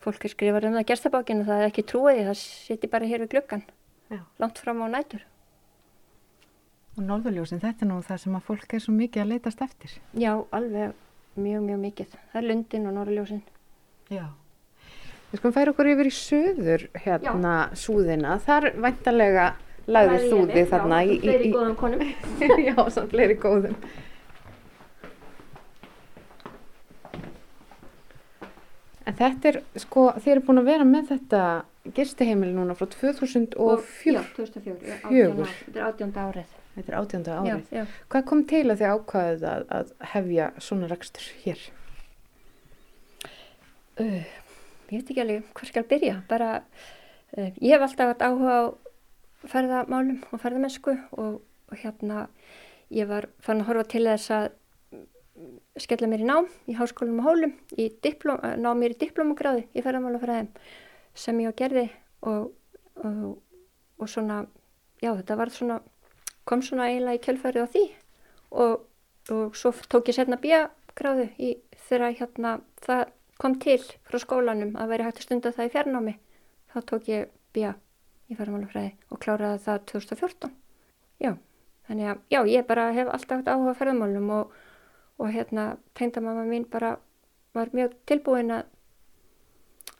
Fólk er skrifar um það gerstabákinu, það er ekki trúið, það siti bara hér við gluggan, Já. langt fram á nætur. Og norðurljósin, þetta er nú það sem að fólk er svo mikið að leitast eftir. Já, alveg mjög, mjög mikið. Það er lundin og norrljósin. Já. Við skulum færa okkur yfir í söður hérna súðina. Þar væntalega lagðir þú þig þarna Já, í, fleiri góðum konum. Já, samt fleiri góðum. En þetta er, sko, þið eru búin að vera með þetta gistiheimili núna frá 2004. Já, 2004. Já, 18 ár. Þetta er 18. árið. Þetta er átjönda árið. Já, já. Hvað kom til að þið ákvaðið að, að hefja svona rekstur hér? Uh, ég veit ekki alveg hvað skal byrja. Bara, uh, ég hef alltaf hatt áhuga á ferðamálum og ferðamennsku og, og hérna ég var fann að horfa til þess að skella mér í nám í háskólum og hólum, í diplom, ná mér í diplomagráði í ferðarmálafræðum sem ég á gerði og, og, og svona, já þetta var svona, kom svona eiginlega í kjölfærið á því og, og svo tók ég setna bíagráðu í þegar hérna það kom til frá skólanum að veri hægt að stunda það í fjarnámi. Þá tók ég bíja í ferðarmálafræði og kláraði það 2014 já, þannig að já, ég bara hef alltaf áhuga ferðarmálum og, og hérna tengdamamma mín bara var mjög tilbúin að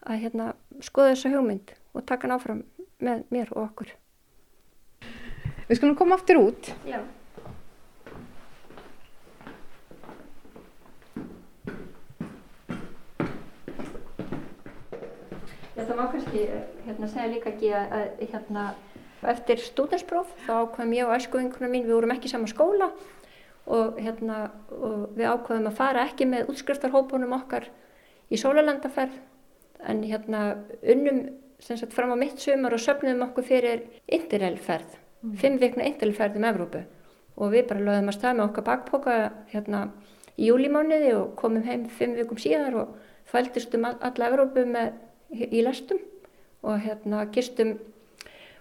að hérna skoða þessa hugmynd og taka hann áfram með mér og okkur Við skulum koma aftur út. Já. Já, það má kannski hérna, segja líka ekki að, hérna, eftir stúdenspróf þá ákvæðum ég og æskuðinguna mín, við vorum ekki saman skóla og, hérna, og við ákvæðum að fara ekki með útskriftarhópunum okkar í sólalandaferð en hérna unnum sagt, fram á mitt sumar og söfnum okkur fyrir interrailferð, mm. fimm vikna interrailferð um Evrópu og við bara lögðum að stað með okkar bakpoka hérna í júlimániði og komum heim fimm vikum síðar og þvældist um alla Evrópu með í lestum og hérna gistum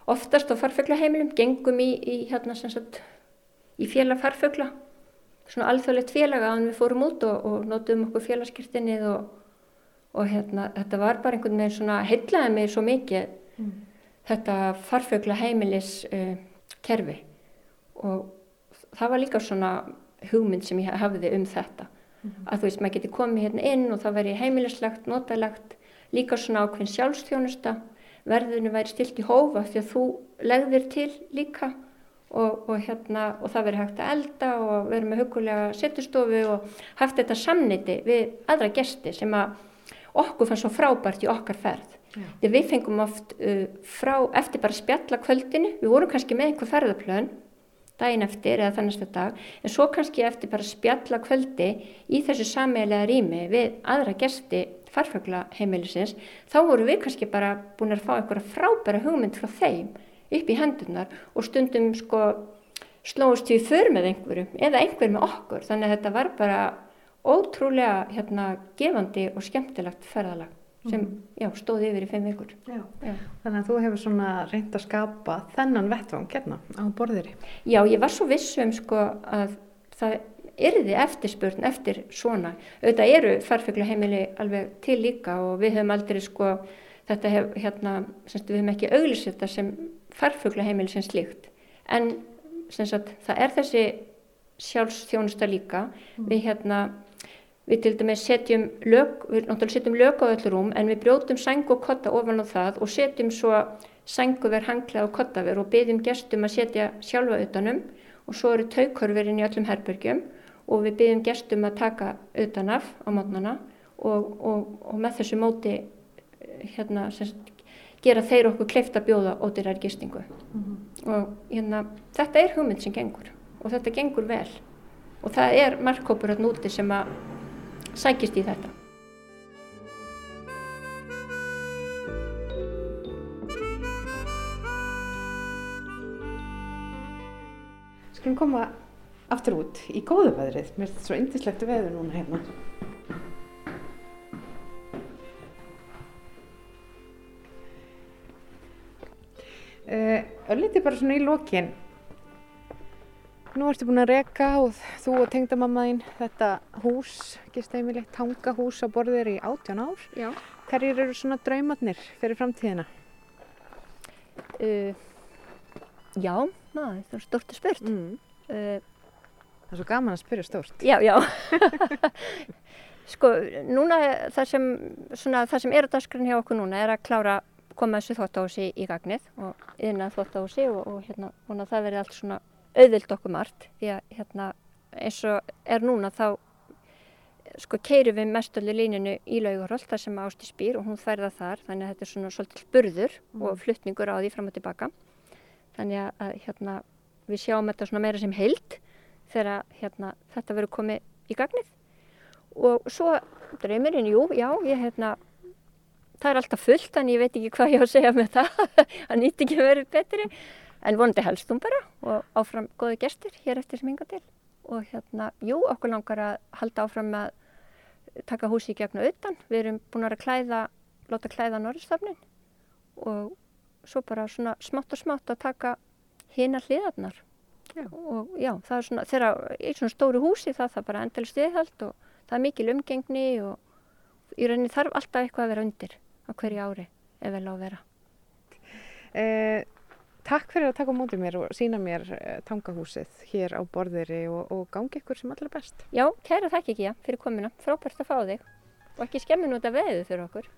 oftast á farfuglaheimilum, gengum í, í hérna sem sagt í félag farfugla, svona alþjóðlegt félag að við fórum út og, og notum okkur félagskirtinnið og, og hérna þetta var bara einhvern veginn svona heitlaði mig svo mikið mm. þetta farfuglaheimilis uh, kerfi og það var líka svona hugmynd sem ég hafði um þetta mm. að þú veist maður geti komið hérna inn og það veri heimilislegt, notalegt líka svona ákveðin sjálfstjónusta verðinu væri stilt í hófa því að þú legðir til líka og, og, hérna, og það veri hægt að elda og verið með hugulega setjustofu og haft þetta samniti við aðra gesti sem að okkur fann svo frábært í okkar ferð. Þegar við fengum oft uh, frá, eftir bara spjalla kvöldinu, við vorum kannski með einhver ferðarplön daginn eftir eða þannast að dag, en svo kannski eftir bara spjalla kvöldi í þessu sameilega rými við aðra gesti farfaglaheimilisins, þá voru við kannski bara búin að fá einhverja frábæra hugmynd frá þeim upp í hendunar og stundum sko slóðust við för með einhverjum eða einhver með okkur, þannig að þetta var bara ótrúlega hérna gefandi og skemmtilegt ferðalag sem já, stóði yfir í fimm vikur. Já. Já. Þannig að þú hefur svona reynd að skapa þennan vettvang hérna á borðiri. Já, ég var svo vissum sko að það erði eftirspurn eftir svona. Auðvitað eru farfuglaheimili alveg til líka og við höfum aldrei sko, þetta hef, hérna, semst, við höfum ekki auglist þetta sem farfuglaheimili sem slíkt. En sagt, það er þessi sjálfstjónusta líka. Mm. Við hérna, við til dæmis setjum lög, við náttúrulega setjum lög á öll rúm en við brjótum sæng og kotta ofan á það og setjum svo sænguver, hangla og kottaver og byggjum gestum að setja sjálfa utanum og svo eru taukörverinn í öllum herbergjum og við byggjum gestum að taka utanaf á mótnana og, og, og með þessu móti hérna, sagt, gera þeir okkur kleift að bjóða ódýrar gistingu mm -hmm. og hérna, þetta er hugmynd sem gengur og þetta gengur vel og það er markkópur hérna úti sem að sækist í þetta Skulum koma aftur út í góðu veðrið. Mér finnst þetta svo indislegt veður núna hérna. Uh, Ölliti bara svona í lokin. Nú ertu búin að reka og þú og tengdamammaðinn þetta hús, gistæmilegt tangahús á borðir í 18 ár. Já. Hverjir eru svona draumatnir fyrir framtíðina? Uh, já, maður, það er stort að spurt. Mm. Uh, Það er svo gaman að spyrja stórt. Já, já. sko, núna það sem, svona, það sem er á dasgrunn hjá okkur núna er að klára koma þessu þóttáhusi í gagnið og yfirna þóttáhusi og, og hérna, og það verði allt svona auðvild okkur margt því að hérna eins og er núna þá sko keirum við mestalli líninu í laugarhóll þar sem Ásti spýr og hún færða þar þannig að þetta er svona svolítið burður mm. og fluttningur á því fram og tilbaka. Þannig að hérna við sjáum þetta svona meira sem heilt þegar hérna, þetta verður komið í gagnið. Og svo draumurinn, jú, já, ég hérna það er alltaf fullt en ég veit ekki hvað ég á að segja með það. Það nýtt ekki vera betri en vonandi helst hún bara og áfram góði gestur hér eftir sem hinga til og hérna, jú, okkur langar að halda áfram að taka húsi í gegn og utan. Við erum búin að klæða, láta klæða norðstafnin og svo bara svona smátt og smátt að taka hina hliðarnar. Já. Og já, það er svona, þegar í svona stóru húsi það það bara endalist viðhald og það er mikil umgengni og í rauninni þarf alltaf eitthvað að vera undir á hverju ári ef vel á að vera. Eh, takk fyrir að taka á mótið mér og sína mér eh, tangahúsið hér á borðiri og, og gangi ykkur sem allra best. Já, kæra þakk ekki, já, fyrir komina. Frábært að fá þig og ekki skemmin út af veðu fyrir okkur.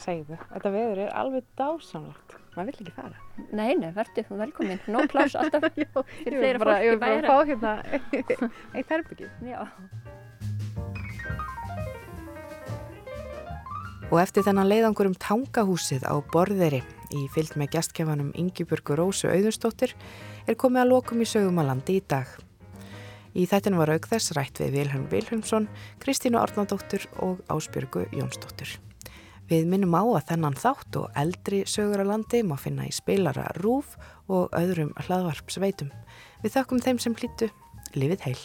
Segðu, þetta veður er alveg dásamlegt. Maður vill ekki fara. Nei, nei, verður, velkomin. Nó pláss alltaf fyrir fleira fólk í bæra. Ég vil bara fá hérna eitt herbyggi. Já. Og eftir þennan leiðangur um tangahúsið á borðeri í fyllt með gestkefanum Ingiburgu Rósu Auðurstóttir er komið að lokum í sögumalandi í dag. Í þættinu var auk þess rætt við Vilhelm Vilhelmsson, Kristínu Ornandóttur og Ásbjörgu Jónsdóttur. Við minnum á að þennan þátt og eldri sögur að landi má finna í spilara Rúf og öðrum hlaðvarpsveitum. Við þakkum þeim sem hlýttu. Livið heil!